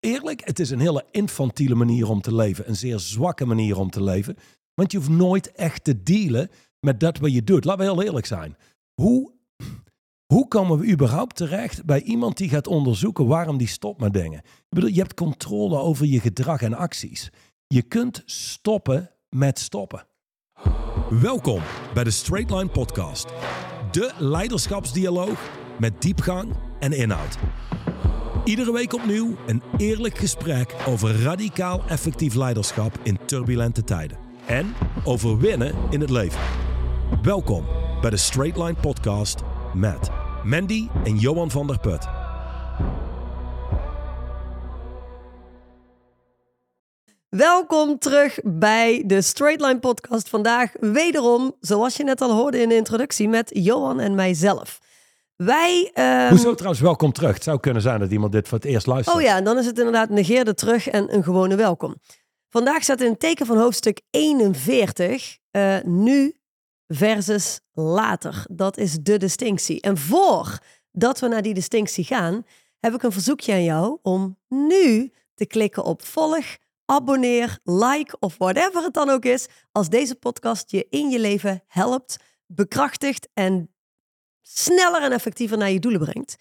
eerlijk, het is een hele infantiele manier om te leven. Een zeer zwakke manier om te leven. Want je hoeft nooit echt te dealen met dat wat je doet. Laten we heel eerlijk zijn. Hoe, hoe komen we überhaupt terecht bij iemand die gaat onderzoeken waarom die stopt met dingen? Ik bedoel, je hebt controle over je gedrag en acties. Je kunt stoppen met stoppen. Welkom bij de Straight Line Podcast. De leiderschapsdialoog met diepgang en inhoud. Iedere week opnieuw een eerlijk gesprek over radicaal effectief leiderschap in turbulente tijden. En over winnen in het leven. Welkom bij de Straight Line Podcast met Mandy en Johan van der Put. Welkom terug bij de Straight Line Podcast. Vandaag wederom, zoals je net al hoorde in de introductie, met Johan en mijzelf. Wij. ehm, Hoezo trouwens welkom terug? Het zou kunnen zijn dat iemand dit voor het eerst luistert. Oh ja, en dan is het inderdaad negeerde terug en een gewone welkom. Vandaag staat in het teken van hoofdstuk 41, eh, nu versus later. Dat is de distinctie. En voordat we naar die distinctie gaan, heb ik een verzoekje aan jou om nu te klikken op volg, abonneer, like of whatever het dan ook is, als deze podcast je in je leven helpt, bekrachtigt en sneller en effectiever naar je doelen brengt.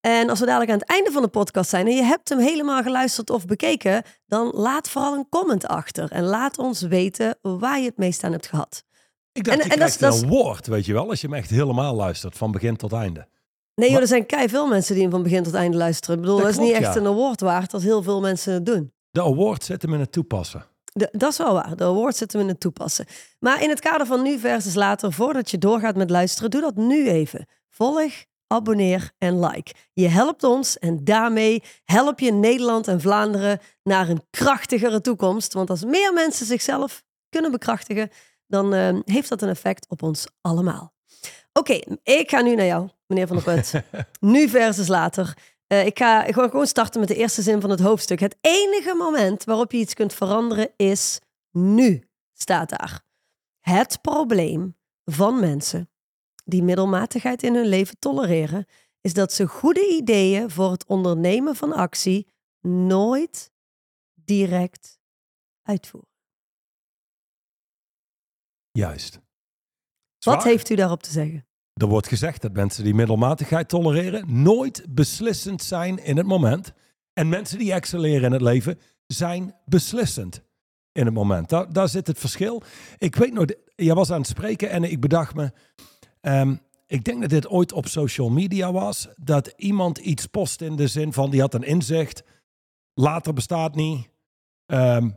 En als we dadelijk aan het einde van de podcast zijn en je hebt hem helemaal geluisterd of bekeken, dan laat vooral een comment achter en laat ons weten waar je het meest aan hebt gehad. ik dacht, en- je en dat is- een woord, weet je wel, als je hem echt helemaal luistert, van begin tot einde. Nee, joh, er zijn kei veel mensen die hem van begin tot einde luisteren. Ik bedoel, Dat dat, is niet echt ja. een award waard als heel veel mensen het doen. De award zit hem in het toepassen. De- dat is wel waar. De award zit hem in het toepassen. Maar in het kader van nu versus later, voordat je doorgaat met luisteren, doe dat nu even. Volg, abonneer en like. Je helpt ons en daarmee help je Nederland en Vlaanderen naar een krachtigere toekomst. Want als meer mensen zichzelf kunnen bekrachtigen, dan eh, heeft dat een effect op ons allemaal. Oké, ik ga nu naar jou, meneer Van der Put. nu versus later. Eh, ik, ga, ik ga gewoon starten met de eerste zin van het hoofdstuk. Het enige moment waarop je iets kunt veranderen is nu, staat daar. Het probleem van mensen die middelmatigheid in hun leven tolereren, is dat ze goede ideeën voor het ondernemen van actie nooit direct uitvoeren. Juist. Wat heeft u daarop te zeggen? Er wordt gezegd dat mensen die middelmatigheid tolereren nooit beslissend zijn in het moment. En mensen die excelleren in het leven zijn beslissend in het moment. Daar, daar zit het verschil. Ik weet nog, jij was aan het spreken en ik bedacht me. ehm, ik denk dat dit ooit op social media was. Dat iemand iets post in de zin van die had een inzicht. Later bestaat niet. Ehm,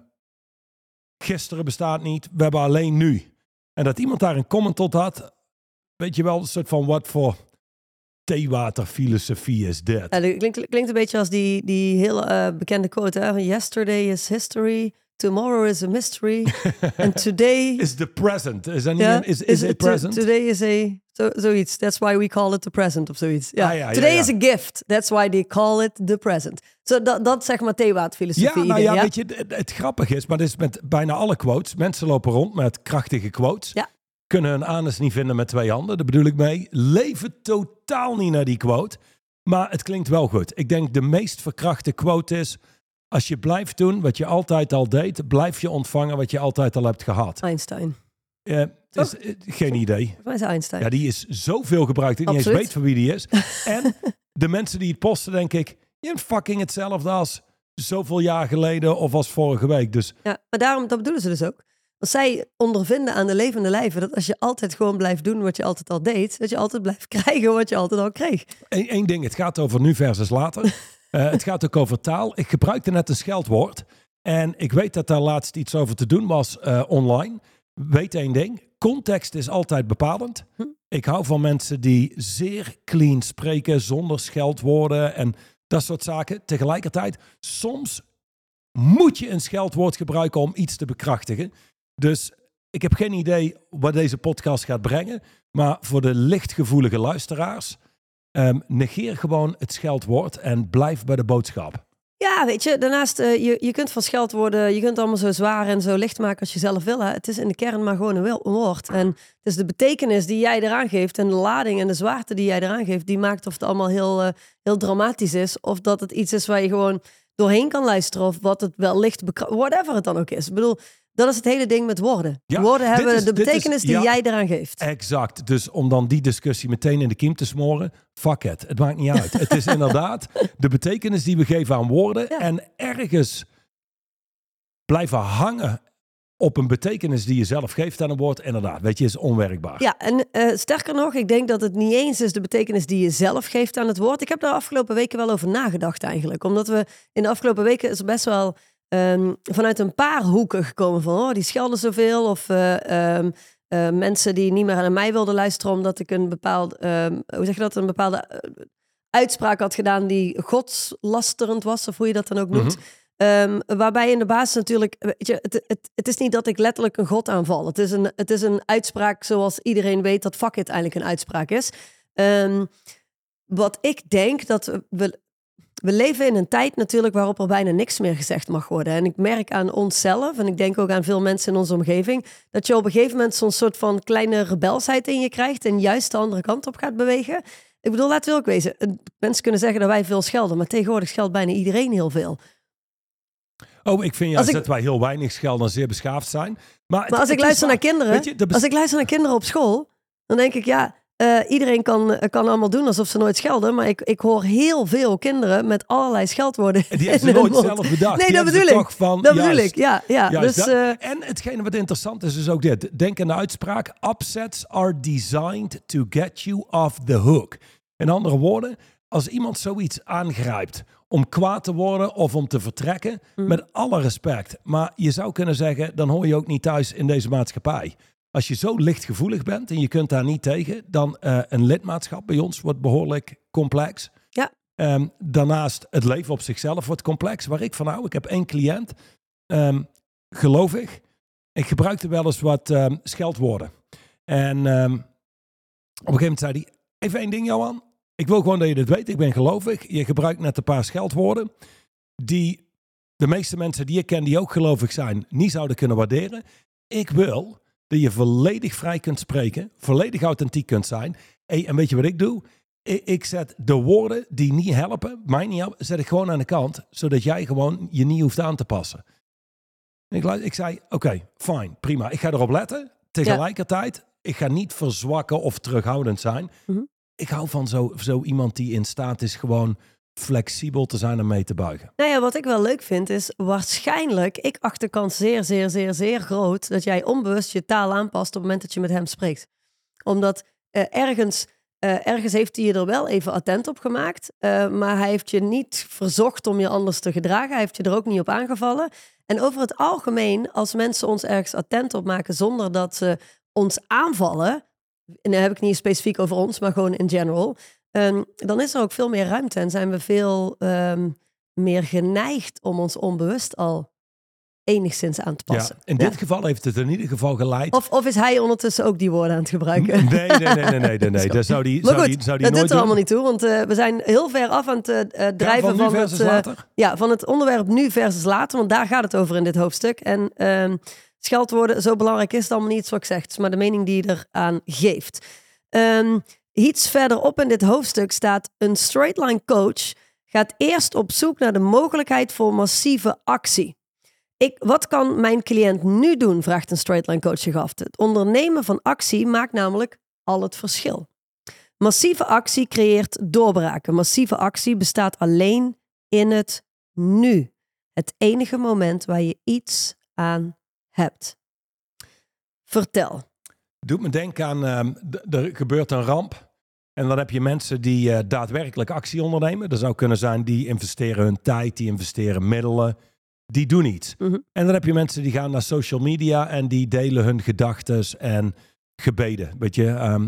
gisteren bestaat niet. We hebben alleen nu. En dat iemand daar een comment tot had. Weet je wel, een soort van wat voor theewaterfilosofie is dit? Ja, dat klinkt, klinkt een beetje als die, die heel eh, bekende quote. Hè? van Yesterday is history, tomorrow is a mystery, and today... Is the present? Is dat is, is, it to- present? Today is a... Zo, zoiets. That's why we call it the present of zoiets. Ja. Ah, ja, today ja. is a gift. That's why they call it the present. Zo, dat, dat zeg maar theewaterfilosofie. ja, nou ja, weet je, het, het grappige is, maar dit is met bijna alle quotes. Mensen lopen rond met krachtige quotes. Ja. Kunnen hun anus niet vinden met twee handen. Daar bedoel ik mee. Leven totaal niet naar die quote. Maar het klinkt wel goed. Ik denk de meest verkrachte quote is... Als je blijft doen wat je altijd al deed... blijf je ontvangen wat je altijd al hebt gehad. Einstein. Is, eh, geen idee. Mij is Einstein. Ja, die is zoveel gebruikt. Ik niet eens Absoluut. weet van wie die is. En de mensen die het posten, denk ik... Je fucking hetzelfde als zoveel jaar geleden of als vorige week. Dus Ja, maar daarom, dat bedoelen ze dus ook. Want zij ondervinden aan de levende lijven dat als je altijd gewoon blijft doen wat je altijd al deed, dat je altijd blijft krijgen wat je altijd al kreeg. één ding, het gaat over nu versus later. Eh, het gaat ook over taal. Ik gebruikte net een scheldwoord. En ik weet dat daar laatst iets over te doen was eh, online. Weet één ding, context is altijd bepalend. Hm. Ik hou van mensen die zeer clean spreken, zonder scheldwoorden en dat soort zaken. Tegelijkertijd, soms moet je een scheldwoord gebruiken om iets te bekrachtigen. Dus ik heb geen idee wat deze podcast gaat brengen. Maar voor de lichtgevoelige luisteraars, ehm, negeer gewoon het scheldwoord en blijf bij de boodschap. Ja, weet je, daarnaast, eh, je, je kunt van scheldwoorden, je kunt allemaal zo zwaar en zo licht maken als je zelf wil. Hè. Het is in de kern maar gewoon een, woord. En het is de betekenis die jij eraan geeft en de lading en de zwaarte die jij eraan geeft, die maakt of het allemaal heel, eh, heel dramatisch is. Of dat het iets is waar je gewoon doorheen kan luisteren of wat het wellicht, bekra- whatever het dan ook is. Ik bedoel, dat is het hele ding met woorden. Ja, woorden hebben is- de is- betekenis die ja. jij eraan geeft. Exact. Dus om dan die discussie meteen in de kiem te smoren, fuck it. Het maakt niet uit. het is inderdaad de betekenis die we geven aan woorden. Ja. En ergens blijven hangen op een betekenis die je zelf geeft aan een woord. Inderdaad, weet je, is onwerkbaar. Ja, en eh, sterker nog, ik denk dat het niet eens is de betekenis die je zelf geeft aan het woord. Ik heb daar afgelopen weken wel over nagedacht eigenlijk. Omdat we in de afgelopen weken is er best wel ehm, vanuit een paar hoeken gekomen van... oh, die schelden zoveel of... eh, ehm, eh, mensen die niet meer naar mij wilden luisteren omdat ik een bepaald, ehm, hoe zeg je dat, een bepaalde eh, uitspraak had gedaan die godslasterend was, of hoe je dat dan ook noemt. Ehm, waarbij in de basis natuurlijk, weet je, het, het, het is niet dat ik letterlijk een god aanval. Het is een, het is een uitspraak zoals iedereen weet dat fuck it eigenlijk een uitspraak is. Wat ik denk dat we, we leven in een tijd natuurlijk waarop er bijna niks meer gezegd mag worden. En ik merk aan onszelf, en ik denk ook aan veel mensen in onze omgeving, dat je op een gegeven moment zo'n soort van kleine rebelsheid in je krijgt en juist de andere kant op gaat bewegen. Ik bedoel, laten we ook wezen. eh, Mensen kunnen zeggen dat wij veel schelden, maar tegenwoordig scheldt bijna iedereen heel veel. Oh, ik vind juist ik- dat wij heel weinig schelden en zeer beschaafd zijn. Maar, het- als ik het luister naar kinderen, je, als ik luister naar kinderen op school, dan denk ik, ja, eh, iedereen kan, kan allemaal doen alsof ze nooit schelden. Maar ik, ik hoor heel veel kinderen met allerlei scheldwoorden. die hebben ze nooit mond. zelf bedacht. Nee, Die dat bedoel ik. van, Dat bedoel ik, ja. ja. Juist dus, eh, en hetgene wat interessant is, is ook dit. Denk aan de uitspraak: upsets are designed to get you off the hook. In andere woorden, als iemand zoiets aangrijpt om kwaad te worden of om te vertrekken, Mm. met alle respect. Maar je zou kunnen zeggen, dan hoor je ook niet thuis in deze maatschappij. Als je zo lichtgevoelig bent en je kunt daar niet tegen, dan eh, een lidmaatschap bij ons wordt behoorlijk complex. Ja. Ehm, daarnaast het leven op zichzelf wordt complex. Waar ik van hou, ik heb één cliënt, ehm, gelovig. Ik gebruikte wel eens wat ehm, scheldwoorden. En op een gegeven moment zei hij, even één ding Johan. Ik wil gewoon dat je dit weet. Ik ben gelovig. Je gebruikt net een paar scheldwoorden die de meeste mensen die ik ken die ook gelovig zijn, niet zouden kunnen waarderen. Ik wil dat je volledig vrij kunt spreken, volledig authentiek kunt zijn. Hey, en weet je wat ik doe? Ik, zet de woorden die niet helpen, mij niet helpen, zet ik gewoon aan de kant, zodat jij gewoon je niet hoeft aan te passen. En ik, ik zei, oké, fijn, prima. Ik ga erop letten. Tegelijkertijd, ik ga niet verzwakken of terughoudend zijn. Mhm. Ik hou van zo, zo iemand die in staat is gewoon flexibel te zijn en mee te buigen. Nou ja, wat ik wel leuk vind is waarschijnlijk, ik acht de kans zeer, zeer, zeer, zeer groot dat jij onbewust je taal aanpast op het moment dat je met hem spreekt. Omdat eh, ergens, eh, ergens heeft hij je er wel even attent op gemaakt, eh, maar hij heeft je niet verzocht om je anders te gedragen. Hij heeft je er ook niet op aangevallen. En over het algemeen, als mensen ons ergens attent op maken zonder dat ze ons aanvallen, en dan heb ik niet specifiek over ons, maar gewoon in general, Ehm, dan is er ook veel meer ruimte en zijn we veel ehm, meer geneigd om ons onbewust al enigszins aan te passen. Ja, in Ja. dit geval heeft het in ieder geval geleid. Of, of is hij ondertussen ook die woorden aan het gebruiken? Nee, nee, nee, nee, nee, nee, nee. Dat zou die, Maar zou goed, die, zou die dat nooit doet er doen. allemaal niet toe, want eh, we zijn heel ver af aan het eh, eh, Ja, drijven van nu van, versus het, later. ja, van het onderwerp nu versus later, want daar gaat het over in dit hoofdstuk. En ehm scheldwoorden, zo belangrijk is het allemaal niet, zoals ik zeg. Maar de mening die je eraan geeft. Ehm, iets verderop in dit hoofdstuk staat: een straight line coach gaat eerst op zoek naar de mogelijkheid voor massieve actie. Ik, wat kan mijn cliënt nu doen? vraagt een straight line coach zich af. Het ondernemen van actie maakt namelijk al het verschil. Massieve actie creëert doorbraken. Massieve actie bestaat alleen in het nu. Het enige moment waar je iets aan hebt. Vertel. Doet me denken aan, ehm, er gebeurt een ramp. En dan heb je mensen die eh, daadwerkelijk actie ondernemen. Dat zou kunnen zijn, die investeren hun tijd, die investeren middelen. Die doen iets. Mhm. En dan heb je mensen die gaan naar social media en die delen hun gedachten en gebeden. Weet je, ehm,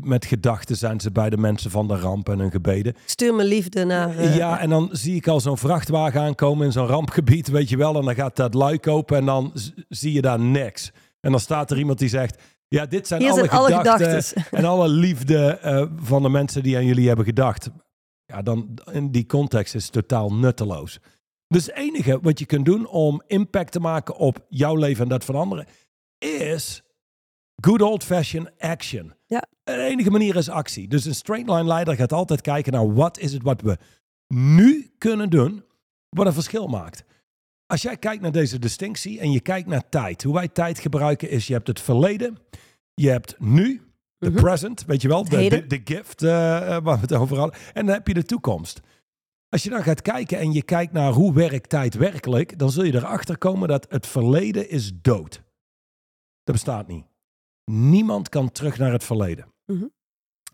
met gedachten zijn ze bij de mensen van de ramp en hun gebeden. Stuur me liefde naar. eh, Ja, en dan zie ik al zo'n vrachtwagen aankomen in zo'n rampgebied, weet je wel. En dan gaat dat luik open en dan zie je daar niks. En dan staat er iemand die zegt, ja, dit zijn Hier alle zijn alle gedachten gedachten. en alle liefde eh, van de mensen die aan jullie hebben gedacht. Ja, dan in die context is het totaal nutteloos. Dus het enige wat je kunt doen om impact te maken op jouw leven en dat van anderen, is good old-fashioned action. Ja. De enige manier is actie. Dus een straight line leider gaat altijd kijken naar wat is het wat we nu kunnen doen wat een verschil maakt. Als jij kijkt naar deze distinctie en je kijkt naar tijd. Hoe wij tijd gebruiken is, je hebt het verleden, je hebt nu, de Mhm. present, weet je wel, de, de, de gift eh, waar we het over hadden. En dan heb je de toekomst. Als je dan gaat kijken en je kijkt naar hoe werkt tijd werkelijk, dan zul je erachter komen dat het verleden is dood. Dat bestaat niet. Niemand kan terug naar het verleden. Mhm.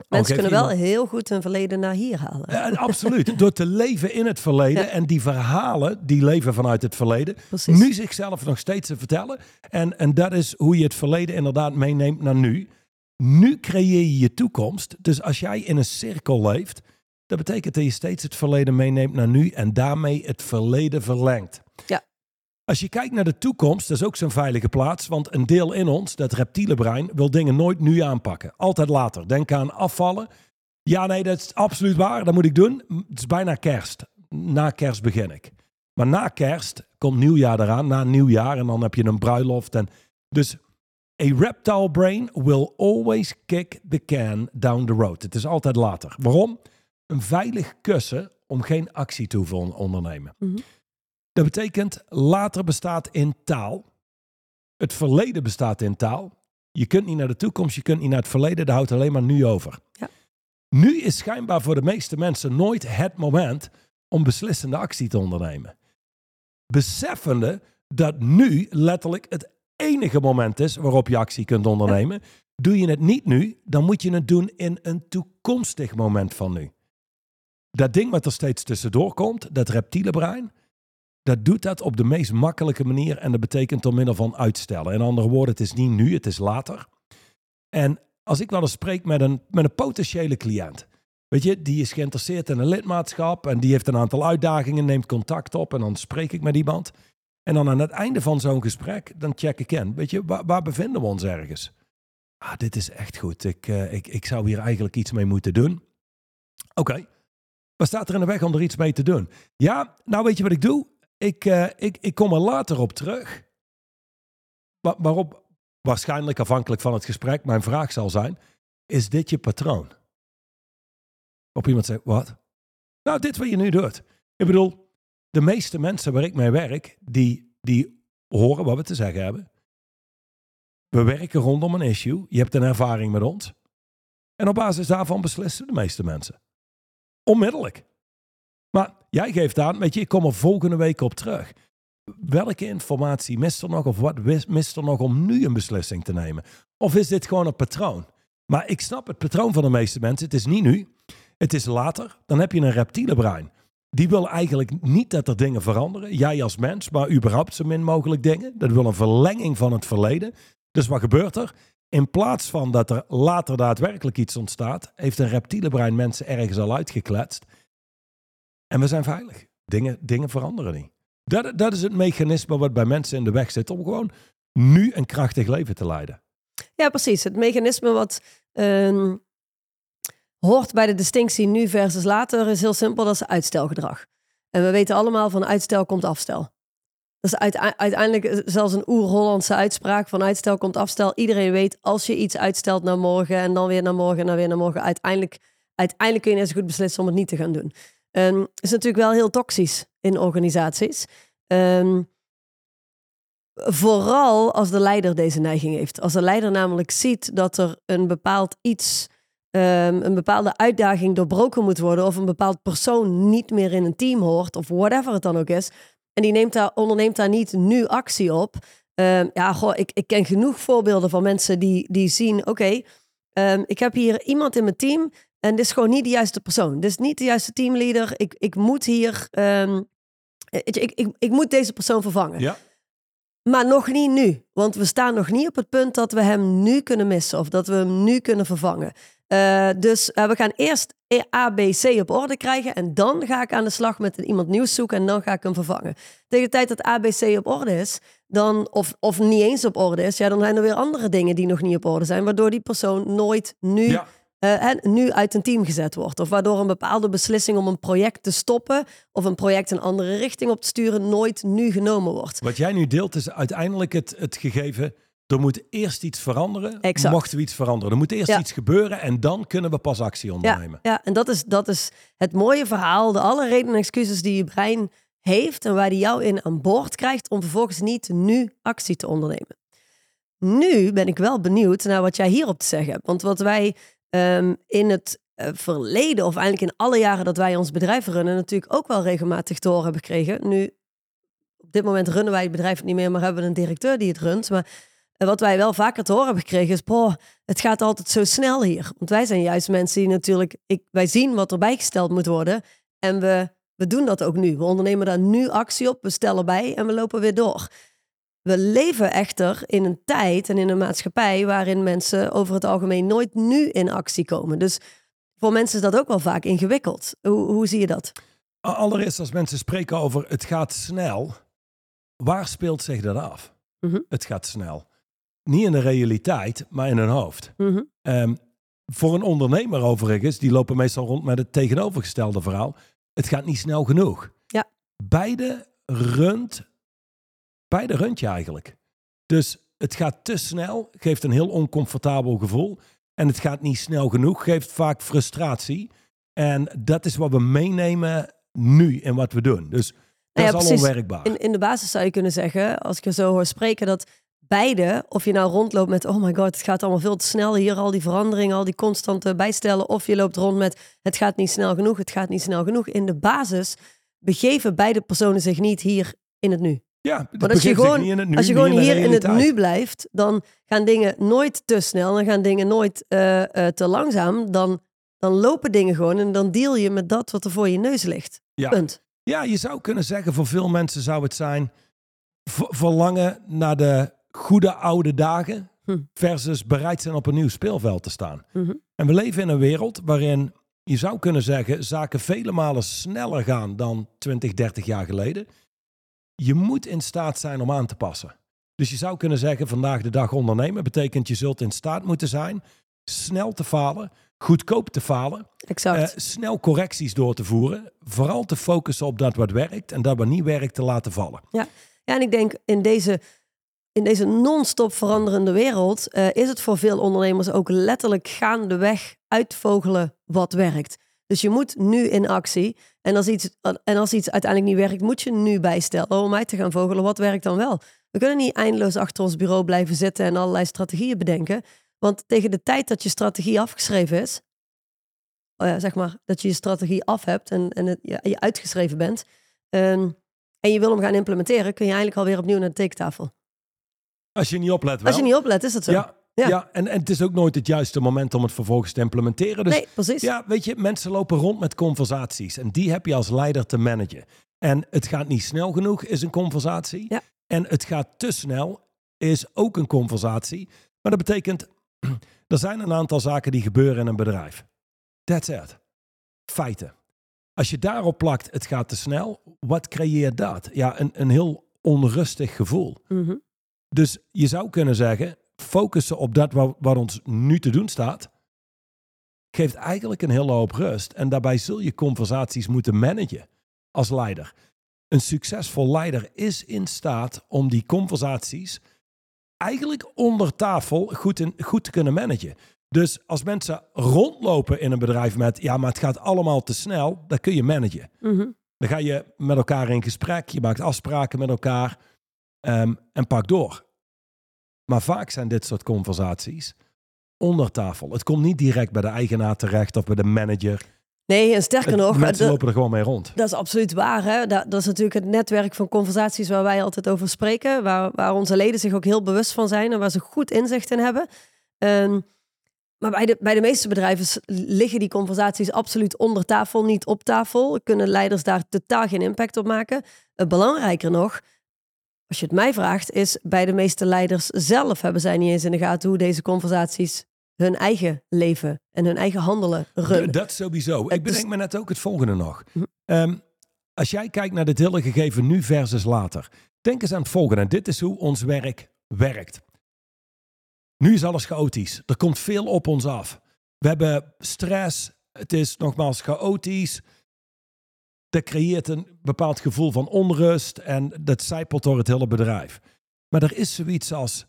Al Mensen kunnen wel heel goed hun verleden naar hier halen. ja, absoluut. Door te leven in het verleden Ja. en die verhalen die leven vanuit het verleden, Precies. nu zichzelf nog steeds te vertellen. En, en dat is hoe je het verleden inderdaad meeneemt naar nu. Nu creëer je je toekomst. Dus als jij in een cirkel leeft, dat betekent dat je steeds het verleden meeneemt naar nu en daarmee het verleden verlengt. Ja. Als je kijkt naar de toekomst, dat is ook zo'n veilige plaats. Want een deel in ons, dat reptiele brein, wil dingen nooit nu aanpakken. Altijd later. Denk aan afvallen. Ja, nee, dat is absoluut waar. Dat moet ik doen. Het is bijna kerst. Na kerst begin ik. Maar na kerst komt nieuwjaar eraan. Na nieuwjaar. En dan heb je een bruiloft. En dus a reptile brain will always kick the can down the road. Het is altijd later. Waarom? Een veilig kussen om geen actie te ondernemen. Mhm. Dat betekent later bestaat in taal. Het verleden bestaat in taal. Je kunt niet naar de toekomst, je kunt niet naar het verleden. Dat houdt alleen maar nu over. Ja. Nu is schijnbaar voor de meeste mensen nooit het moment om beslissende actie te ondernemen. Beseffende dat nu letterlijk het enige moment is waarop je actie kunt ondernemen. Doe je het niet nu, dan moet je het doen in een toekomstig moment van nu. Dat ding wat er steeds tussendoor komt, dat reptiele brein, dat doet dat op de meest makkelijke manier en dat betekent door middel van uitstellen. In andere woorden, het is niet nu, het is later. En als ik wel eens spreek met een, met een potentiële cliënt, weet je, die is geïnteresseerd in een lidmaatschap en die heeft een aantal uitdagingen, neemt contact op en dan spreek ik met iemand. En dan aan het einde van zo'n gesprek, dan check ik in. Weet je, waar, waar bevinden we ons ergens? Ah, dit is echt goed. Ik, eh, ik, ik zou hier eigenlijk iets mee moeten doen. Oké. Wat staat er in de weg om er iets mee te doen? Ja, nou weet je wat ik doe? Ik, eh, ik, ik kom er later op terug. Wa- waarop waarschijnlijk afhankelijk van het gesprek mijn vraag zal zijn: Is dit je patroon? Op iemand zegt: Wat? Nou, dit wat je nu doet. Ik bedoel, de meeste mensen waar ik mee werk, die, die horen wat we te zeggen hebben. We werken rondom een issue. Je hebt een ervaring met ons. En op basis daarvan beslissen de meeste mensen. Onmiddellijk. Jij geeft aan, weet je, ik kom er volgende week op terug. Welke informatie mist er nog of wat mist er nog om nu een beslissing te nemen? Of is dit gewoon een patroon? Maar ik snap het patroon van de meeste mensen. Het is niet nu, het is later. Dan heb je een reptiele brein. Die wil eigenlijk niet dat er dingen veranderen. Jij als mens, maar überhaupt zo min mogelijk dingen. Dat wil een verlenging van het verleden. Dus wat gebeurt er? In plaats van dat er later daadwerkelijk iets ontstaat, heeft een reptiele brein mensen ergens al uitgekletst. En we zijn veilig. Dingen, dingen veranderen niet. Dat, dat is het mechanisme wat bij mensen in de weg zit om gewoon nu een krachtig leven te leiden. Ja, precies. Het mechanisme wat ehm, hoort bij de distinctie nu versus later is heel simpel. Dat is uitstelgedrag. En we weten allemaal van uitstel komt afstel. Dat is uitei- uiteindelijk zelfs een oer-Hollandse uitspraak van uitstel komt afstel. Iedereen weet als je iets uitstelt naar morgen en dan weer naar morgen en dan weer naar morgen. Uiteindelijk, uiteindelijk kun je net goed beslissen om het niet te gaan doen. Ehm, is natuurlijk wel heel toxisch in organisaties. Ehm, vooral als de leider deze neiging heeft. Als de leider namelijk ziet dat er een bepaald iets, ehm, een bepaalde uitdaging doorbroken moet worden, of een bepaald persoon niet meer in een team hoort, of whatever het dan ook is, en die neemt daar, onderneemt daar niet nu actie op. Ja, goh, ik, ik ken genoeg voorbeelden van mensen die, die zien, oké, ik heb hier iemand in mijn team en dit is gewoon niet de juiste persoon. Dit is niet de juiste teamleader. Ik, ik moet hier, ehm, ik, ik, ik moet deze persoon vervangen. Ja. Maar nog niet nu. Want we staan nog niet op het punt dat we hem nu kunnen missen. Of dat we hem nu kunnen vervangen. Eh, dus eh, we gaan eerst A, B, C op orde krijgen. En dan ga ik aan de slag met iemand nieuws zoeken. En dan ga ik hem vervangen. Tegen de tijd dat A, B, C op orde is. Dan, of, of niet eens op orde is. Ja, dan zijn er weer andere dingen die nog niet op orde zijn. Waardoor die persoon nooit nu Ja. Eh, en nu uit een team gezet wordt. Of waardoor een bepaalde beslissing om een project te stoppen of een project een andere richting op te sturen nooit nu genomen wordt. Wat jij nu deelt is uiteindelijk het, het gegeven. Er moet eerst iets veranderen. Exact. Mochten we iets veranderen. Er moet eerst Ja. iets gebeuren en dan kunnen we pas actie ondernemen. Ja, en dat is, dat is het mooie verhaal. De alle redenen en excuses die je brein heeft en waar die jou in aan boord krijgt om vervolgens niet nu actie te ondernemen. Nu ben ik wel benieuwd naar wat jij hierop te zeggen hebt. Want wat wij ehm, in het eh, verleden, of eigenlijk in alle jaren dat wij ons bedrijf runnen, natuurlijk ook wel regelmatig te horen hebben gekregen. Nu, op dit moment runnen wij het bedrijf niet meer, maar hebben we een directeur die het runt. Maar eh, wat wij wel vaker te horen hebben gekregen is, boh, het gaat altijd zo snel hier. Want wij zijn juist mensen die natuurlijk, ik, wij zien wat erbij gesteld moet worden. En we, we doen dat ook nu. We ondernemen daar nu actie op, we stellen bij en we lopen weer door. We leven echter in een tijd en in een maatschappij waarin mensen over het algemeen nooit nu in actie komen. Dus voor mensen is dat ook wel vaak ingewikkeld. Hoe, hoe zie je dat? Allereerst, als mensen spreken over het gaat snel, waar speelt zich dat af? Mhm. Het gaat snel. Niet in de realiteit, maar in hun hoofd. Mhm. Ehm, voor een ondernemer overigens, die lopen meestal rond met het tegenovergestelde verhaal. Het gaat niet snel genoeg. Ja. Beide runt, beide runt je eigenlijk. Dus het gaat te snel, geeft een heel oncomfortabel gevoel. En het gaat niet snel genoeg, geeft vaak frustratie. En dat is wat we meenemen nu in wat we doen. Dus dat Nou ja, is al precies. onwerkbaar. In, in de basis zou je kunnen zeggen, als ik je zo hoor spreken, dat beide, of je nou rondloopt met, oh my god, het gaat allemaal veel te snel hier, al die veranderingen, al die constante bijstellen, of je loopt rond met, het gaat niet snel genoeg, het gaat niet snel genoeg. In de basis begeven beide personen zich niet hier in het nu. Ja, als je gewoon, niet in het nu, als je gewoon hier in het nu blijft, dan gaan dingen nooit te snel, dan gaan dingen nooit eh, eh, te langzaam, dan, dan lopen dingen gewoon en dan deal je met dat wat er voor je neus ligt. Ja. Punt. Ja, je zou kunnen zeggen, voor veel mensen zou het zijn verlangen naar de goede oude dagen Hm. versus bereid zijn op een nieuw speelveld te staan. Mhm. En we leven in een wereld waarin je zou kunnen zeggen zaken vele malen sneller gaan dan 20, 30 jaar geleden. Je moet in staat zijn om aan te passen. Dus je zou kunnen zeggen vandaag de dag ondernemen betekent je zult in staat moeten zijn snel te falen, goedkoop te falen eh, snel correcties door te voeren. Vooral te focussen op dat wat werkt en dat wat niet werkt te laten vallen. Ja, en ik denk in deze, in deze non-stop veranderende wereld eh, is het voor veel ondernemers ook letterlijk gaandeweg uitvogelen wat werkt. Dus je moet nu in actie. En als iets, en als iets uiteindelijk niet werkt, moet je nu bijstellen om uit te gaan vogelen wat werkt dan wel. We kunnen niet eindeloos achter ons bureau blijven zitten en allerlei strategieën bedenken. Want tegen de tijd dat je strategie afgeschreven is, oh ja, zeg maar, dat je je strategie af hebt en, en het, je, je uitgeschreven bent, ehm, en je wil hem gaan implementeren, kun je eigenlijk alweer opnieuw naar de tekentafel. Als je niet oplet wel. Als je niet oplet, is dat zo. Ja, Ja. ja. en, en het is ook nooit het juiste moment om het vervolgens te implementeren. Dus nee, precies. ja, weet je, mensen lopen rond met conversaties. En die heb je als leider te managen. En het gaat niet snel genoeg, is een conversatie. Ja. En het gaat te snel, is ook een conversatie. Maar dat betekent, er zijn een aantal zaken die gebeuren in een bedrijf. That's it. Feiten. Als je daarop plakt, het gaat te snel, wat creëert dat? Ja, een, een heel onrustig gevoel. Mhm. Dus je zou kunnen zeggen, focussen op dat wat, wat ons nu te doen staat, geeft eigenlijk een hele hoop rust. En daarbij zul je conversaties moeten managen als leider. Een succesvol leider is in staat om die conversaties eigenlijk onder tafel goed, in, goed te kunnen managen. Dus als mensen rondlopen in een bedrijf met, ja, maar het gaat allemaal te snel, dan kun je managen. Mhm. Dan ga je met elkaar in gesprek, je maakt afspraken met elkaar ehm, en pak door. Maar vaak zijn dit soort conversaties onder tafel. Het komt niet direct bij de eigenaar terecht of bij de manager. Nee, en sterker nog, mensen lopen er gewoon mee rond. dat is absoluut waar. Hè? Dat, dat is natuurlijk het netwerk van conversaties waar wij altijd over spreken. Waar, waar onze leden zich ook heel bewust van zijn en waar ze goed inzicht in hebben. Ehm, maar bij de, bij de meeste bedrijven liggen die conversaties absoluut onder tafel, niet op tafel. Kunnen leiders daar totaal geen impact op maken. Eh, belangrijker nog, als je het mij vraagt, is bij de meeste leiders zelf hebben zij niet eens in de gaten hoe deze conversaties hun eigen leven en hun eigen handelen runnen. Dat sowieso. Het Ik is- bedenk me net ook het volgende nog. Hm. Ehm, als jij kijkt naar dit hele gegeven nu versus later. Denk eens aan het volgende. En dit is hoe ons werk werkt. Nu is alles chaotisch. Er komt veel op ons af. We hebben stress. Het is nogmaals chaotisch. Dat creëert een bepaald gevoel van onrust. En dat zijpelt door het hele bedrijf. Maar er is zoiets als...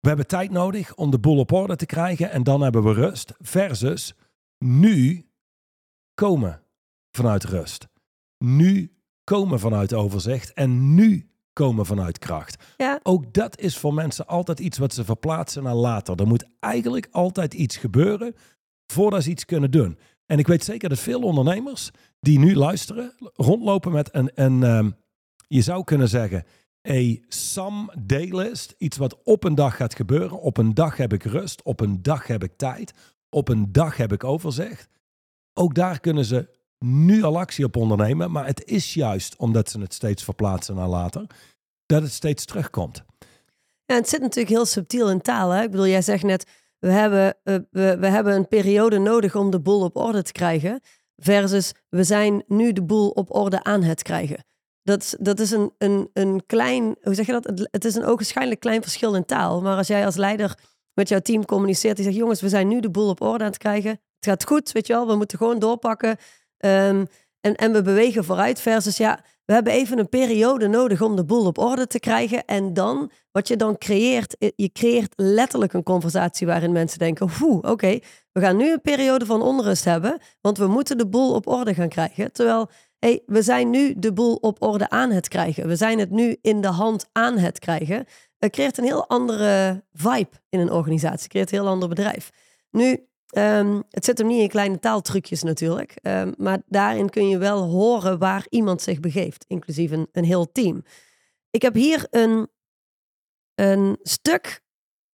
We hebben tijd nodig om de boel op orde te krijgen en dan hebben we rust. Versus nu komen vanuit rust. nu komen vanuit overzicht en nu komen vanuit kracht. Ja. Ook dat is voor mensen altijd iets wat ze verplaatsen naar later. Er moet eigenlijk altijd iets gebeuren voordat ze iets kunnen doen. En ik weet zeker dat veel ondernemers die nu luisteren, rondlopen met een, een ehm, je zou kunnen zeggen, een Sam Daylist. Iets wat op een dag gaat gebeuren. Op een dag heb ik rust. Op een dag heb ik tijd. Op een dag heb ik overzicht. Ook daar kunnen ze nu al actie op ondernemen. Maar het is juist omdat ze het steeds verplaatsen naar later, dat het steeds terugkomt. Ja, het zit natuurlijk heel subtiel in taal. Hè? Ik bedoel, jij zegt net, we hebben, uh, we, we hebben een periode nodig om de boel op orde te krijgen. Versus, we zijn nu de boel op orde aan het krijgen. Dat, dat is een, een, een klein, hoe zeg je dat? Het, is een ogenschijnlijk klein verschil in taal. Maar als jij als leider met jouw team communiceert, die zegt: Jongens, we zijn nu de boel op orde aan het krijgen. Het gaat goed, weet je wel, we moeten gewoon doorpakken. Um, en, en we bewegen vooruit. Versus, ja, we hebben even een periode nodig om de boel op orde te krijgen. En dan, wat je dan creëert, je creëert letterlijk een conversatie waarin mensen denken: Oeh, oké, we gaan nu een periode van onrust hebben, want we moeten de boel op orde gaan krijgen. Terwijl hey, we zijn nu de boel op orde aan het krijgen. We zijn het nu in de hand aan het krijgen. Het creëert een heel andere vibe in een organisatie. Creëert een heel ander bedrijf. Nu, um, het zit hem niet in kleine taaltrucjes natuurlijk. Um, maar daarin kun je wel horen waar iemand zich begeeft. Inclusief een, een heel team. Ik heb hier een, een stuk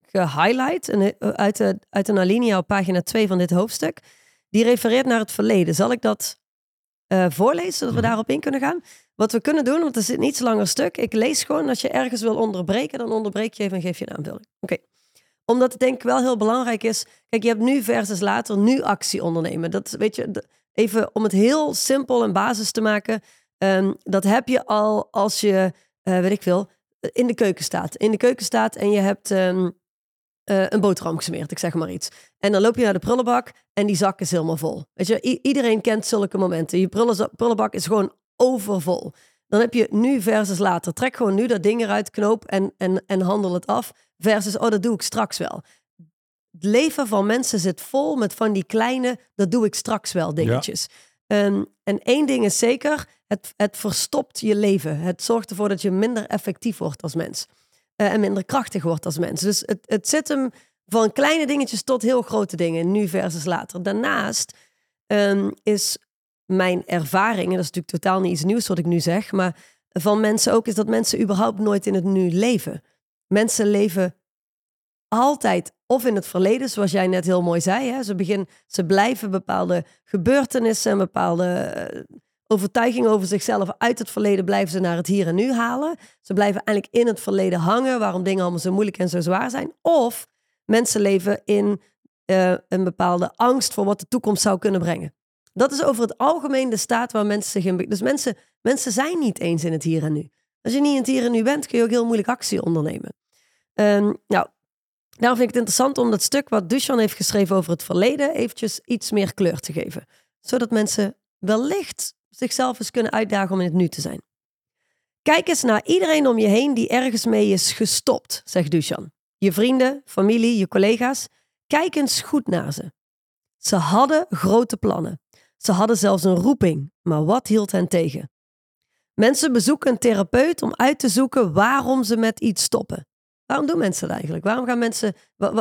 gehighlight een, uit, de, uit een alinea op pagina 2 van dit hoofdstuk. Die refereert naar het verleden. Zal ik dat uh, voorlezen, zodat we mhm. daarop in kunnen gaan. Wat we kunnen doen, want het is een iets langer stuk. Ik lees gewoon, als je ergens wil onderbreken, dan onderbreek je even en geef je een aanvulling. Oké. Omdat het denk ik wel heel belangrijk is. Kijk, je hebt nu versus later, nu actie ondernemen. Dat weet je, even om het heel simpel en basis te maken. Um, dat heb je al als je, uh, weet ik veel, in de keuken staat. In de keuken staat en je hebt um, uh, een boterham gesmeerd, ik zeg maar iets. En dan loop je naar de prullenbak en die zak is helemaal vol. Weet je, iedereen kent zulke momenten. Je prullenbak is gewoon overvol. Dan heb je nu versus later. Trek gewoon nu dat ding eruit, knoop en, en, en handel het af. Versus, oh, dat doe ik straks wel. Het leven van mensen zit vol met van die kleine, dat doe ik straks wel dingetjes. Um, en één ding is zeker, het, het verstopt je leven. Het zorgt ervoor dat je minder effectief wordt als mens. Uh, en minder krachtig wordt als mens. Dus het, het zit hem van kleine dingetjes tot heel grote dingen, nu versus later. Daarnaast um, is mijn ervaring, en dat is natuurlijk totaal niet iets nieuws wat ik nu zeg, maar van mensen ook, is dat mensen überhaupt nooit in het nu leven. Mensen leven altijd of in het verleden, zoals jij net heel mooi zei. Hè? Ze, begin, ze blijven bepaalde gebeurtenissen en bepaalde uh, overtuigingen over zichzelf uit het verleden blijven ze naar het hier en nu halen. Ze blijven eigenlijk in het verleden hangen, waarom dingen allemaal zo moeilijk en zo zwaar zijn. Of mensen leven in uh, een bepaalde angst voor wat de toekomst zou kunnen brengen. Dat is over het algemeen de staat waar mensen zich in. Dus mensen, mensen zijn niet eens in het hier en nu. Als je niet in het hier en nu bent, kun je ook heel moeilijk actie ondernemen. Um, nou, daarom vind ik het interessant om dat stuk wat Duchan heeft geschreven over het verleden eventjes iets meer kleur te geven. Zodat mensen wellicht zichzelf eens kunnen uitdagen om in het nu te zijn. Kijk eens naar iedereen om je heen die ergens mee is gestopt, zegt Duchan je vrienden, familie, je collega's. Kijk eens goed naar ze. Ze hadden grote plannen. Ze hadden zelfs een roeping, maar wat hield hen tegen? Mensen bezoeken een therapeut om uit te zoeken waarom ze met iets stoppen. Waarom doen mensen dat eigenlijk? Waarom, gaan mensen,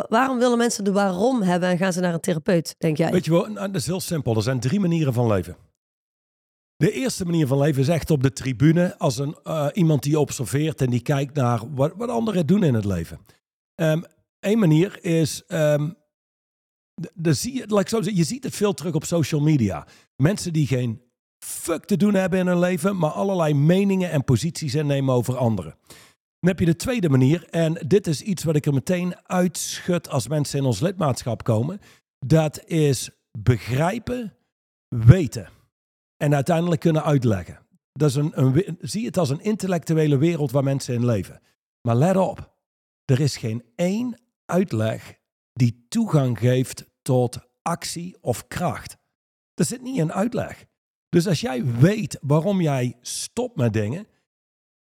waarom willen mensen de waarom hebben en gaan ze naar een therapeut, denk jij? Weet je wel, nou, dat is heel simpel. Er zijn drie manieren van leven. De eerste manier van leven is echt op de tribune, als een, uh, iemand die observeert en die kijkt naar wat, anderen doen in het leven. Eén manier is, um, de, zie je, like je ziet het veel terug op social media. Mensen die geen fuck te doen hebben in hun leven, maar allerlei meningen en posities innemen over anderen. Dan heb je de tweede manier, en dit is iets wat ik er meteen uitschud als mensen in ons lidmaatschap komen. Dat is begrijpen, weten en uiteindelijk kunnen uitleggen. Dat is een, een, zie het als een intellectuele wereld waar mensen in leven. Maar let op, er is geen één uitleg die toegang geeft tot actie of kracht. Er zit niet een uitleg. Dus als jij weet waarom jij stopt met dingen,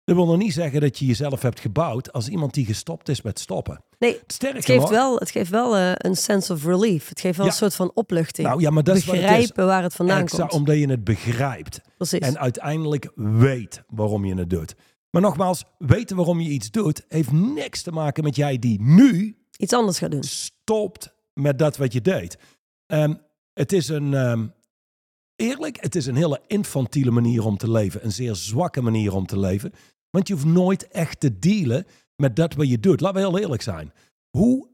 Dat wil nog niet zeggen dat je jezelf hebt gebouwd als iemand die gestopt is met stoppen. Nee, Sterker het geeft nog- wel, het geeft wel eh, een sense of relief. Het geeft wel Ja. een soort van opluchting. Nou ja, maar dat is wat het is. Begrijpen waar het vandaan komt. omdat je het begrijpt. Precies. En uiteindelijk weet waarom je het doet. Maar nogmaals, weten waarom je iets doet, heeft niks te maken met jij die nu Iets anders gaan doen. stopt met dat wat je deed. Ehm, het is een, ehm, eerlijk, het is een hele infantiele manier om te leven. Een zeer zwakke manier om te leven. Want je hoeft nooit echt te dealen met dat wat je doet. Laten we heel eerlijk zijn. Hoe,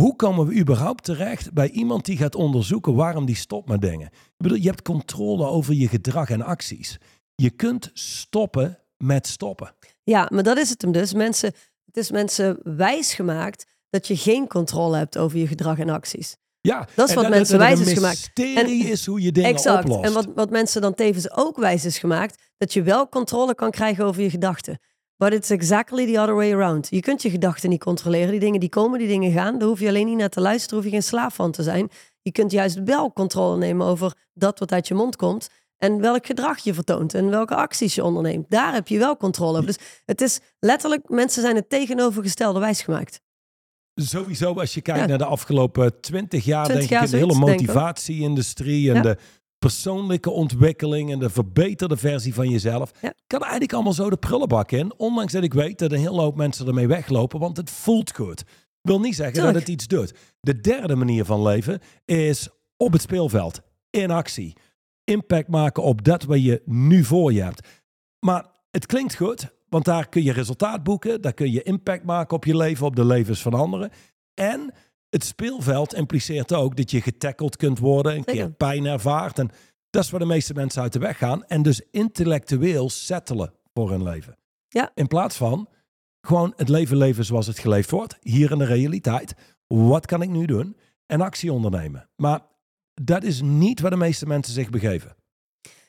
hoe komen we überhaupt terecht bij iemand die gaat onderzoeken waarom die stopt met dingen? Ik bedoel, je hebt controle over je gedrag en acties. Je kunt stoppen met stoppen. Ja, maar dat is het hem dus. Mensen, het is mensen wijs gemaakt dat je geen controle hebt over je gedrag en acties. Ja, Dat is en wat mensen wijs is gemaakt. mysterie is hoe je dingen exact. oplost. En wat, wat mensen dan tevens ook wijs is gemaakt, dat je wel controle kan krijgen over je gedachten. But it's exactly the other way around. Je kunt je gedachten niet controleren. Die dingen die komen, die dingen gaan. Daar hoef je alleen niet naar te luisteren, hoef je geen slaaf van te zijn. Je kunt juist wel controle nemen over dat wat uit je mond komt. En welk gedrag je vertoont en welke acties je onderneemt. Daar heb je wel controle over. Dus het is letterlijk, mensen zijn het tegenovergestelde wijsgemaakt. Sowieso, als je kijkt Ja. naar de afgelopen twintig jaar, 20 denk jaar ik, in de hele motivatie-industrie en Ja. de persoonlijke ontwikkeling en de verbeterde versie van jezelf, Ja. kan eigenlijk allemaal zo de prullenbak in. Ondanks dat ik weet dat een hele hoop mensen ermee weglopen, want het voelt goed. Wil niet zeggen Tuurlijk. dat het iets doet. De derde manier van leven is op het speelveld, in actie. Impact maken op dat wat je nu voor je hebt. Maar het klinkt goed, want daar kun je resultaat boeken. Daar kun je impact maken op je leven, op de levens van anderen. En het speelveld impliceert ook dat je getackeld kunt worden, een Zeker. keer pijn ervaart. En dat is waar de meeste mensen uit de weg gaan. En dus intellectueel settelen voor hun leven. Ja. In plaats van gewoon het leven leven zoals het geleefd wordt. Hier in de realiteit. Wat kan ik nu doen? En actie ondernemen. Maar dat is niet waar de meeste mensen zich begeven.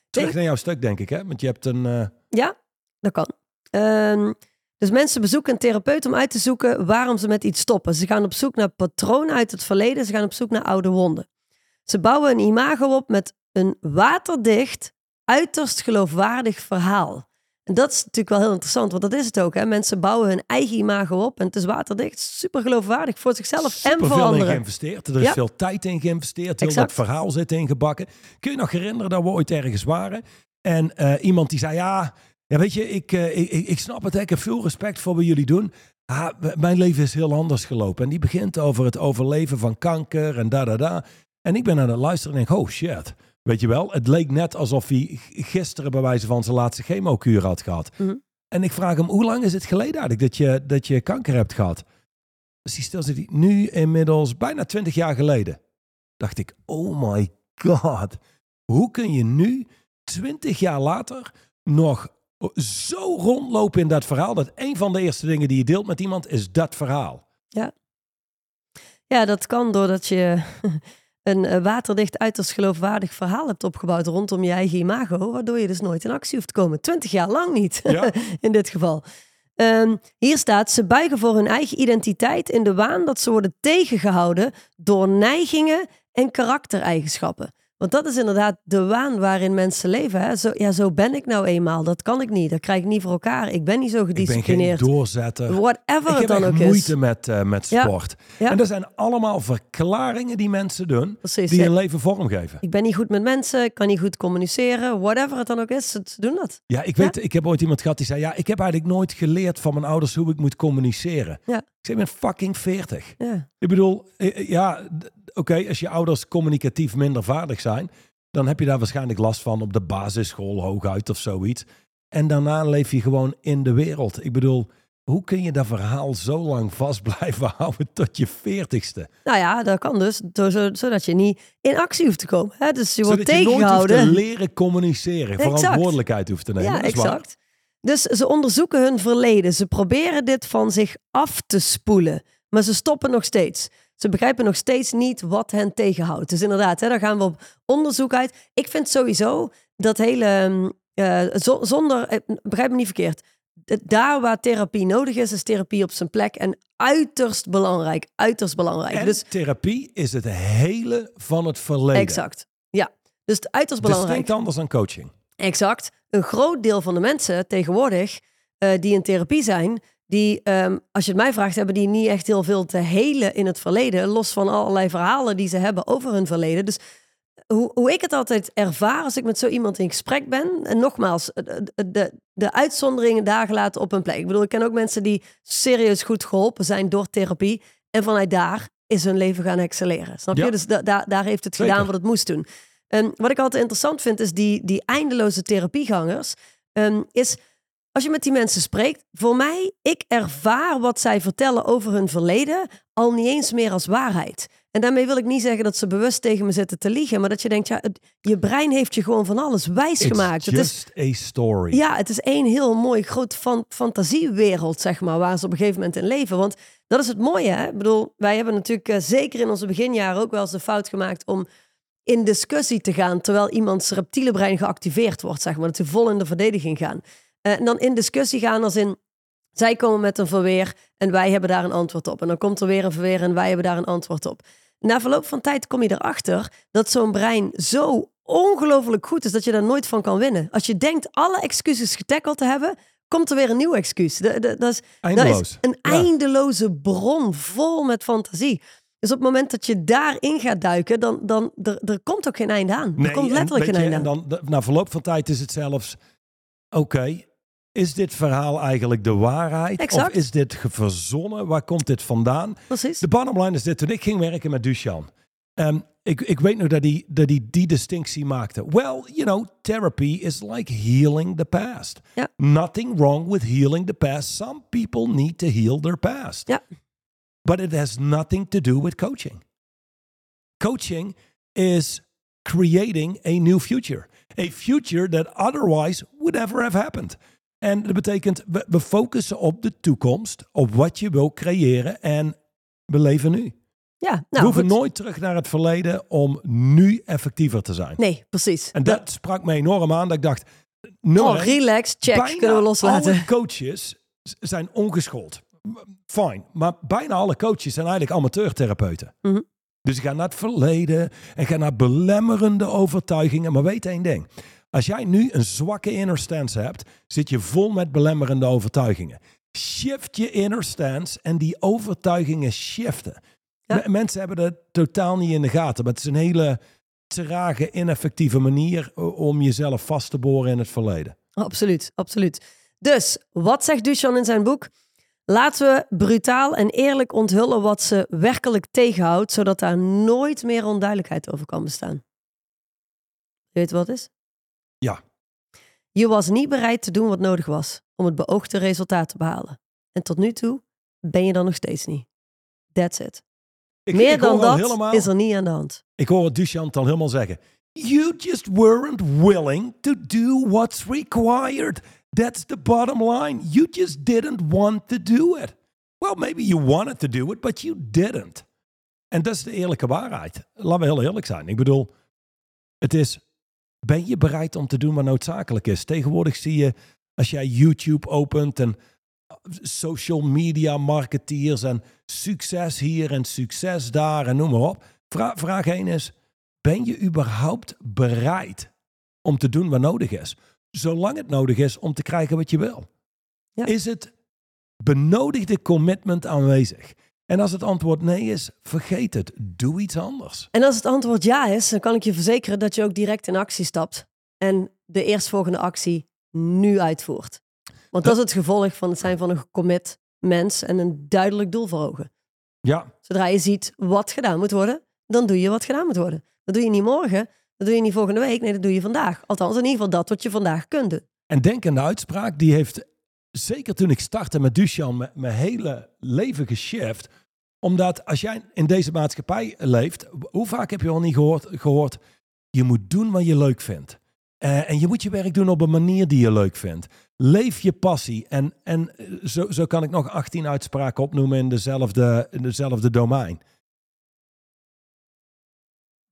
Terug naar jouw stuk, denk ik. Hè? Want je hebt een... eh, Ja, dat kan. Ehm, dus mensen bezoeken een therapeut om uit te zoeken waarom ze met iets stoppen. Ze gaan op zoek naar patronen uit het verleden. Ze gaan op zoek naar oude wonden. Ze bouwen een imago op met een waterdicht, uiterst geloofwaardig verhaal. En dat is natuurlijk wel heel interessant, want dat is het ook. Hè? Mensen bouwen hun eigen imago op en het is waterdicht, super geloofwaardig voor zichzelf en voor in anderen. geïnvesteerd. Er is Ja. veel tijd in geïnvesteerd. Heel Exact. dat verhaal zit ingebakken. Kun je nog herinneren dat we ooit ergens waren? En eh, iemand die zei, ja, ja weet je, ik, eh, ik, ik, ik snap het. hè. Ik heb veel respect voor wat jullie doen. Ah, mijn leven is heel anders gelopen. En die begint over het overleven van kanker en da da da. En ik ben aan het luisteren en denk, oh shit. Weet je wel, het leek net alsof hij gisteren bij wijze van zijn laatste chemokuur had gehad. Mhm. En ik vraag hem, hoe lang is het geleden eigenlijk dat je, dat je kanker hebt gehad? Dus die stil zit nu inmiddels bijna 20 jaar geleden. Dacht ik, oh my god. Hoe kun je nu, 20 jaar later, nog zo rondlopen in dat verhaal? Dat een van de eerste dingen die je deelt met iemand is dat verhaal. Ja, dat kan doordat je een eh, waterdicht, uiterst geloofwaardig verhaal hebt opgebouwd rondom je eigen imago, waardoor je dus nooit in actie hoeft te komen. Twintig jaar lang niet, Ja. in dit geval. Ehm, hier staat, ze buigen voor hun eigen identiteit in de waan dat ze worden tegengehouden door neigingen en karaktereigenschappen. Want dat is inderdaad de waan waarin mensen leven. Hè? Zo, ja, zo ben ik nou eenmaal. Dat kan ik niet. Dat krijg ik niet voor elkaar. Ik ben niet zo Ik ben geen gedisciplineerd. doorzetter. Whatever Ik het heb dan ook moeite is. met, eh, met sport. Ja. En dat zijn allemaal verklaringen die mensen doen, Precies. die ja. hun leven vormgeven. Ik ben niet goed met mensen, ik kan niet goed communiceren, whatever het dan ook is, ze doen dat. Ja, ik weet, ik heb ooit iemand gehad die zei, ja, ik heb eigenlijk nooit geleerd van mijn ouders hoe ik moet communiceren. Ja. Ik ik ben fucking 40. Ja, Ik bedoel, eh, eh, ja, oké, als je ouders communicatief minder vaardig zijn, dan heb je daar waarschijnlijk last van op de basisschool hooguit of zoiets. En daarna leef je gewoon in de wereld. Ik bedoel, hoe kun je dat verhaal zo lang vast blijven houden tot je veertigste? nou ja, dat kan dus, zodat je niet in actie hoeft te komen. Hè? Dus je wordt Zodat je te tegengehouden. leren communiceren, Exact. verantwoordelijkheid hoeft te nemen. Ja, exact. Dus ze onderzoeken hun verleden. Ze proberen dit van zich af te spoelen. Maar ze stoppen nog steeds. Ze begrijpen nog steeds niet wat hen tegenhoudt. Dus inderdaad, hè, daar gaan we op onderzoek uit. Ik vind sowieso dat hele... ehm, eh, zo- zonder... eh, begrijp me niet verkeerd. Daar waar therapie nodig is, is therapie op zijn plek. En uiterst belangrijk. Uiterst belangrijk. En dus therapie is het hele van het verleden. exact. Ja. Dus het uiterst belangrijk. Distinct anders dan coaching. Exact. Een groot deel van de mensen tegenwoordig eh, die in therapie zijn, die, ehm, als je het mij vraagt, hebben die niet echt heel veel te helen in het verleden. Los van allerlei verhalen die ze hebben over hun verleden. Dus hoe, hoe ik het altijd ervaar als ik met zo iemand in gesprek ben. En nogmaals, de, de, de uitzonderingen daar gelaten op een plek. Ik bedoel, ik ken ook mensen die serieus goed geholpen zijn door therapie. En vanuit daar is hun leven gaan excelleren. Snap je? Ja. Dus da, da- daar heeft het Zeker. gedaan wat het moest doen. En wat ik altijd interessant vind, is die, die eindeloze therapiegangers. ehm, is als je met die mensen spreekt, voor mij, ik ervaar wat zij vertellen over hun verleden al niet eens meer als waarheid. En daarmee wil ik niet zeggen dat ze bewust tegen me zitten te liegen, maar dat je denkt, ja, het- je brein heeft je gewoon van alles wijs gemaakt. It's Het is, just a story. ja, het is één heel mooi groot fan fantasiewereld, zeg maar, waar ze op een gegeven moment in leven. Want dat is het mooie, hè? Ik bedoel, wij hebben natuurlijk eh, zeker in onze beginjaren ook wel eens de fout gemaakt om in discussie te gaan, terwijl iemands reptiele brein geactiveerd wordt, zeg maar. Dat ze vol in de verdediging gaan. Eh, en dan in discussie gaan als in, zij komen met een verweer en wij hebben daar een antwoord op. En dan komt er weer een verweer en wij hebben daar een antwoord op. Na verloop van tijd kom je erachter dat zo'n brein zo ongelooflijk goed is dat je daar nooit van kan winnen. Als je denkt alle excuses getackeld te hebben, komt er weer een nieuw excuus. Dat is, dat Eindeloos. is een eindeloze bron vol met fantasie. Dus op het moment dat je daarin gaat duiken, dan, dan er, er komt ook geen einde aan. er komt letterlijk geen je, einde aan. En dan, na verloop van tijd is het zelfs... Oké, is dit verhaal eigenlijk de waarheid? Exact. Of is dit verzonnen? Waar komt dit vandaan? Precies. De bottom line is dit. Toen ik ging werken met Duchan. ehm, ik, ik weet nog dat hij dat hij die distinctie maakte. Well, you know, therapy is like healing the past. Ja. Nothing wrong with healing the past. Some people need to heal their past. Ja. But it has nothing to do with coaching. Coaching is creating a new future. A future that otherwise would never have happened. En dat betekent, we, we focussen op de toekomst, op wat je wil creëren en we leven nu. Ja, we nou hoeven goed. nooit terug naar het verleden om nu effectiever te zijn. Nee, precies. En dat sprak me enorm aan dat ik dacht, nummer Oh, relax, check, kunnen we loslaten. alle coaches zijn ongeschoold. Fine, maar bijna alle coaches zijn eigenlijk amateurtherapeuten. Mhm. Dus je gaat naar het verleden en gaat naar belemmerende overtuigingen. Maar weet één ding. Als jij nu een zwakke inner stance hebt, zit je vol met belemmerende overtuigingen. Shift je inner stance en die overtuigingen shiften. Ja. Mensen hebben dat totaal niet in de gaten. Maar het is een hele trage, ineffectieve manier om jezelf vast te boren in het verleden. Absoluut, absoluut. Dus, wat zegt Duchan in zijn boek? Laten we brutaal en eerlijk onthullen wat ze werkelijk tegenhoudt, zodat daar nooit meer onduidelijkheid over kan bestaan. Je weet wat het is? Je was niet bereid te doen wat nodig was om het beoogde resultaat te behalen. En tot nu toe ben je dan nog steeds niet. That's it. Ik, Meer ik dan dat helemaal, is er niet aan de hand. Ik hoor Duchamp al helemaal zeggen. You just weren't willing to do what's required. That's the bottom line. You just didn't want to do it. Well, maybe you wanted to do it, but you didn't. En dat is de eerlijke waarheid. Laten we heel eerlijk zijn. Ik bedoel, het is, ben je bereid om te doen wat noodzakelijk is? Tegenwoordig zie je, als jij YouTube opent en social media marketeers en succes hier en succes daar en noem maar op. Vra- vraag 1 is, ben je überhaupt bereid om te doen wat nodig is? Zolang het nodig is om te krijgen wat je wil. Ja. Is het benodigde commitment aanwezig? En als het antwoord nee is, vergeet het. Doe iets anders. En als het antwoord ja is, dan kan ik je verzekeren dat je ook direct in actie stapt en de eerstvolgende actie nu uitvoert. Want dat is het gevolg van het zijn van een gecommit mens en een duidelijk doel voor ogen. Ja, Zodra je ziet wat gedaan moet worden, dan doe je wat gedaan moet worden. Dat doe je niet morgen, dat doe je niet volgende week, nee, dat doe je vandaag. Althans, in ieder geval dat wat je vandaag kunt doen. En denk aan de uitspraak, die heeft zeker toen ik startte met Duchamp mijn, mijn hele leven geshift. Omdat als jij in deze maatschappij leeft, hoe vaak heb je al niet gehoord, gehoord je moet doen wat je leuk vindt. Eh, en je moet je werk doen op een manier die je leuk vindt. Leef je passie. En, en eh, zo, zo kan ik nog 18 uitspraken opnoemen in dezelfde, in dezelfde domein.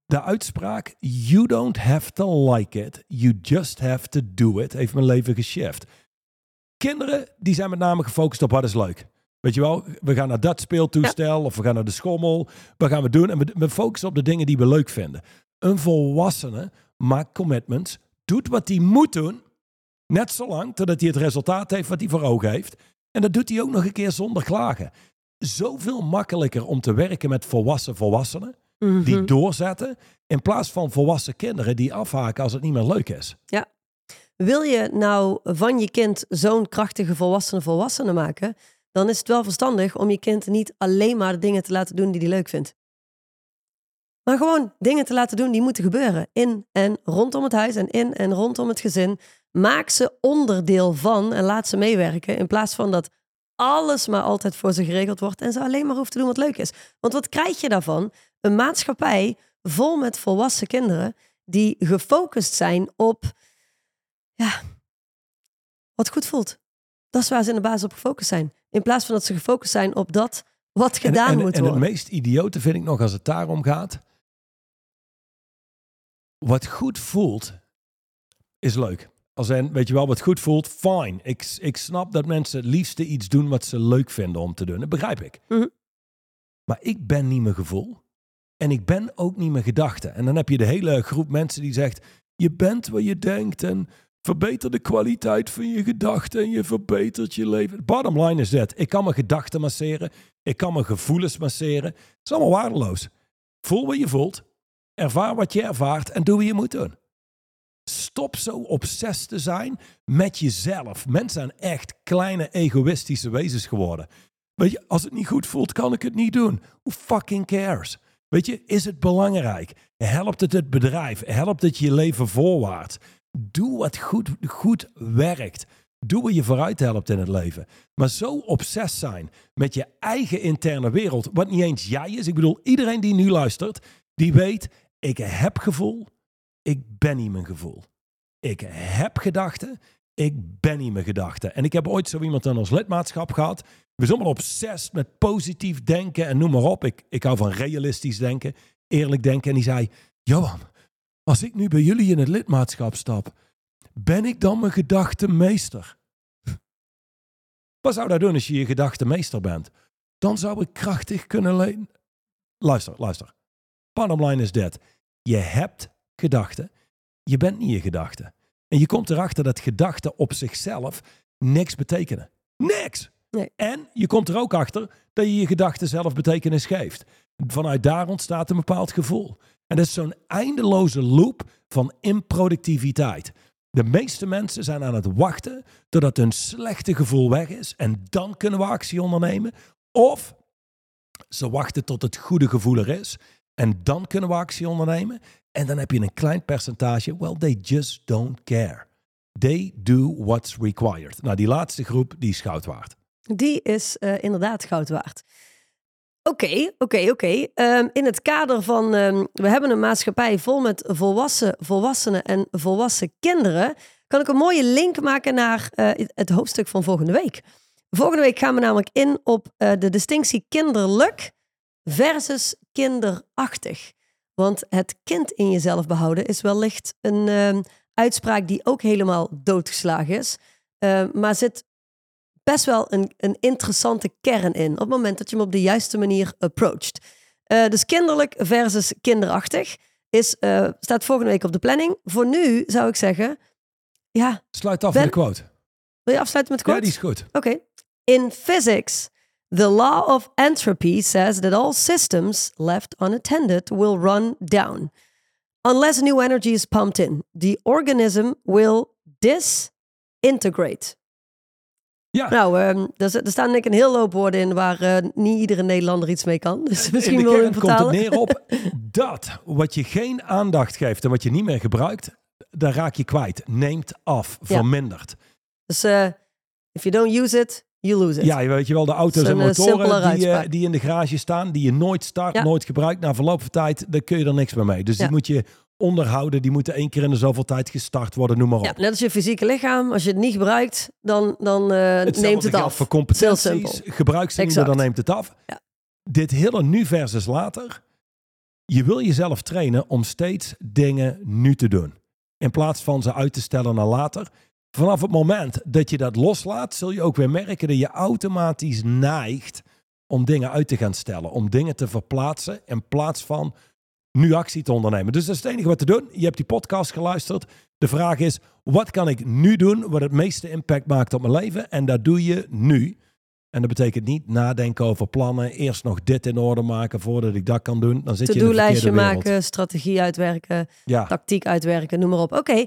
De uitspraak, you don't have to like it, you just have to do it, heeft mijn leven geshift. Kinderen, die zijn met name gefocust op wat is leuk. Weet je wel, we gaan naar dat speeltoestel of we gaan naar de schommel. Wat gaan we doen? En we, we focussen op de dingen die we leuk vinden. Een volwassene maakt commitments, doet wat hij moet doen Net zolang totdat hij het resultaat heeft wat hij voor ogen heeft. En dat doet hij ook nog een keer zonder klagen. Zoveel makkelijker om te werken met volwassen volwassenen die Mhm. doorzetten. In plaats van volwassen kinderen die afhaken als het niet meer leuk is. Wil je nou van je kind zo'n krachtige volwassene volwassene maken, dan is het wel verstandig om je kind niet alleen maar dingen te laten doen die hij leuk vindt. Maar gewoon dingen te laten doen die moeten gebeuren. In en rondom het huis en in en rondom het gezin. Maak ze onderdeel van en laat ze meewerken. In plaats van dat alles maar altijd voor ze geregeld wordt en ze alleen maar hoeft te doen wat leuk is. Want wat krijg je daarvan? Een maatschappij vol met volwassen kinderen die gefocust zijn op ja, wat goed voelt. Dat is waar ze in de basis op gefocust zijn. In plaats van dat ze gefocust zijn op dat wat gedaan en, en, moet en worden. het meest idiote vind ik nog als het daarom gaat. Wat goed voelt, is leuk. Als en, weet je wel, wat goed voelt, fine. Ik, ik snap dat mensen het liefste iets doen wat ze leuk vinden om te doen. Dat begrijp ik. Mhm. Maar ik ben niet mijn gevoel. En ik ben ook niet mijn gedachten. En dan heb je de hele groep mensen die zegt... je bent wat je denkt en verbeter de kwaliteit van je gedachten... en je verbetert je leven. Bottom line is dat. Ik kan mijn gedachten masseren. Ik kan mijn gevoelens masseren. Het is allemaal waardeloos. Voel wat je voelt. Ervaar wat je ervaart en doe wat je moet doen. Stop zo obsessief te zijn met jezelf. Mensen zijn echt kleine egoïstische wezens geworden. Weet je, als het niet goed voelt, kan ik het niet doen. Who fucking cares? Weet je, is het belangrijk? Helpt het het bedrijf? Helpt het je leven voorwaarts? Doe wat goed, goed werkt. Doe wat je vooruit helpt in het leven. Maar zo obsessief zijn met je eigen interne wereld, wat niet eens jij is. Ik bedoel, iedereen die nu luistert, die weet, ik heb gevoel, ik ben niet mijn gevoel. Ik heb gedachten, ik ben niet mijn gedachten. En ik heb ooit zo iemand aan ons lidmaatschap gehad. We zijn allemaal obsessief met positief denken en noem maar op. Ik, ik hou van realistisch denken, eerlijk denken. En die zei, Johan, als ik nu bij jullie in het lidmaatschap stap, ben ik dan mijn gedachtenmeester? Wat zou dat doen als je je gedachtenmeester bent? Dan zou ik krachtig kunnen leven. Luister, luister. Bottom line is dit. Je hebt gedachten. Je bent niet je gedachten. En je komt erachter dat gedachten op zichzelf niks betekenen. Niks! Nee. En je komt er ook achter dat je je gedachten zelf betekenis geeft. Vanuit daar ontstaat een bepaald gevoel. En dat is zo'n eindeloze loop van improductiviteit. De meeste mensen zijn aan het wachten totdat hun slechte gevoel weg is en dan kunnen we actie ondernemen. Of ze wachten tot het goede gevoel er is en dan kunnen we actie ondernemen. En dan heb je een klein percentage, well, they just don't care. They do what's required. Nou, die laatste groep, die is goud waard. Die is eh, inderdaad goud waard. Oké, oké, oké. Ehm, in het kader van, ehm, we hebben een maatschappij vol met volwassen volwassenen en volwassen kinderen, kan ik een mooie link maken naar eh, het hoofdstuk van volgende week. Volgende week gaan we namelijk in op eh, de distinctie kinderlijk versus kinderachtig. Want het kind in jezelf behouden is wellicht een ehm, uitspraak die ook helemaal doodgeslagen is, maar zit best wel een, een interessante kern in. Op het moment dat je hem op de juiste manier approacht. Eh, dus kinderlijk versus kinderachtig is, eh, staat volgende week op de planning. Voor nu zou ik zeggen, ja, Sluit af Ben- met de quote. wil je afsluiten met kort? Ja, die is goed. Oké. In physics, the law of entropy says that all systems left unattended will run down. Unless new energy is pumped in, the organism will disintegrate. Ja, Nou, ehm, er, z- er staan denk ik een heel hoop woorden in waar eh, niet iedere Nederlander iets mee kan. Dus misschien wil je komt het neer op dat wat je geen aandacht geeft en wat je niet meer gebruikt, daar raak je kwijt. Neemt af, Ja. vermindert. Dus eh, if you don't use it, you lose it. Ja, je weet je wel, de auto's en eh, motoren die, die in de garage staan, die je nooit start, Ja. nooit gebruikt. Na verloop van tijd, daar kun je er niks meer mee. Dus die moet je onderhouden. Die moeten één keer in de zoveel tijd gestart worden, noem maar op. Ja, net als je fysieke lichaam. Als je het niet gebruikt, dan, dan eh, neemt het af. voor competenties. Gebruik ze niet meer, dan neemt het af. Ja. Dit hele nu versus later. Je wil jezelf trainen om steeds dingen nu te doen. In plaats van ze uit te stellen naar later. Vanaf het moment dat je dat loslaat, zul je ook weer merken dat je automatisch neigt om dingen uit te gaan stellen. Om dingen te verplaatsen in plaats van nu actie te ondernemen. Dus dat is het enige wat te doen. Je hebt die podcast geluisterd. De vraag is, wat kan ik nu doen wat het meeste impact maakt op mijn leven? En dat doe je nu. En dat betekent niet nadenken over plannen. Eerst nog dit in orde maken voordat ik dat kan doen. Dan zit je in wereld. maken, strategie uitwerken, Ja, tactiek uitwerken, noem maar op. Oké,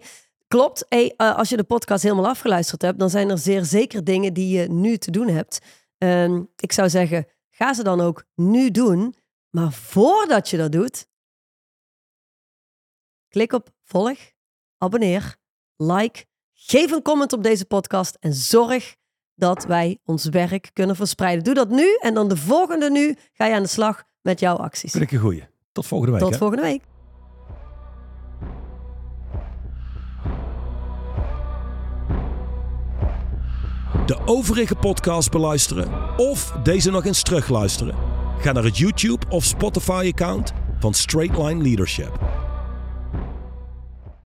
klopt. Hey, eh, als je de podcast helemaal afgeluisterd hebt, dan zijn er zeer zeker dingen die je nu te doen hebt. Ehm, ik zou zeggen, ga ze dan ook nu doen. Maar voordat je dat doet, klik op volg, abonneer, like, geef een comment op deze podcast en zorg dat wij ons werk kunnen verspreiden. Doe dat nu en dan de volgende nu ga je aan de slag met jouw acties. vind ik een goeie. Tot volgende week. Tot hè? volgende week. de overige podcast beluisteren of deze nog eens terugluisteren? Ga naar het YouTube of Spotify account van Straightline Leadership.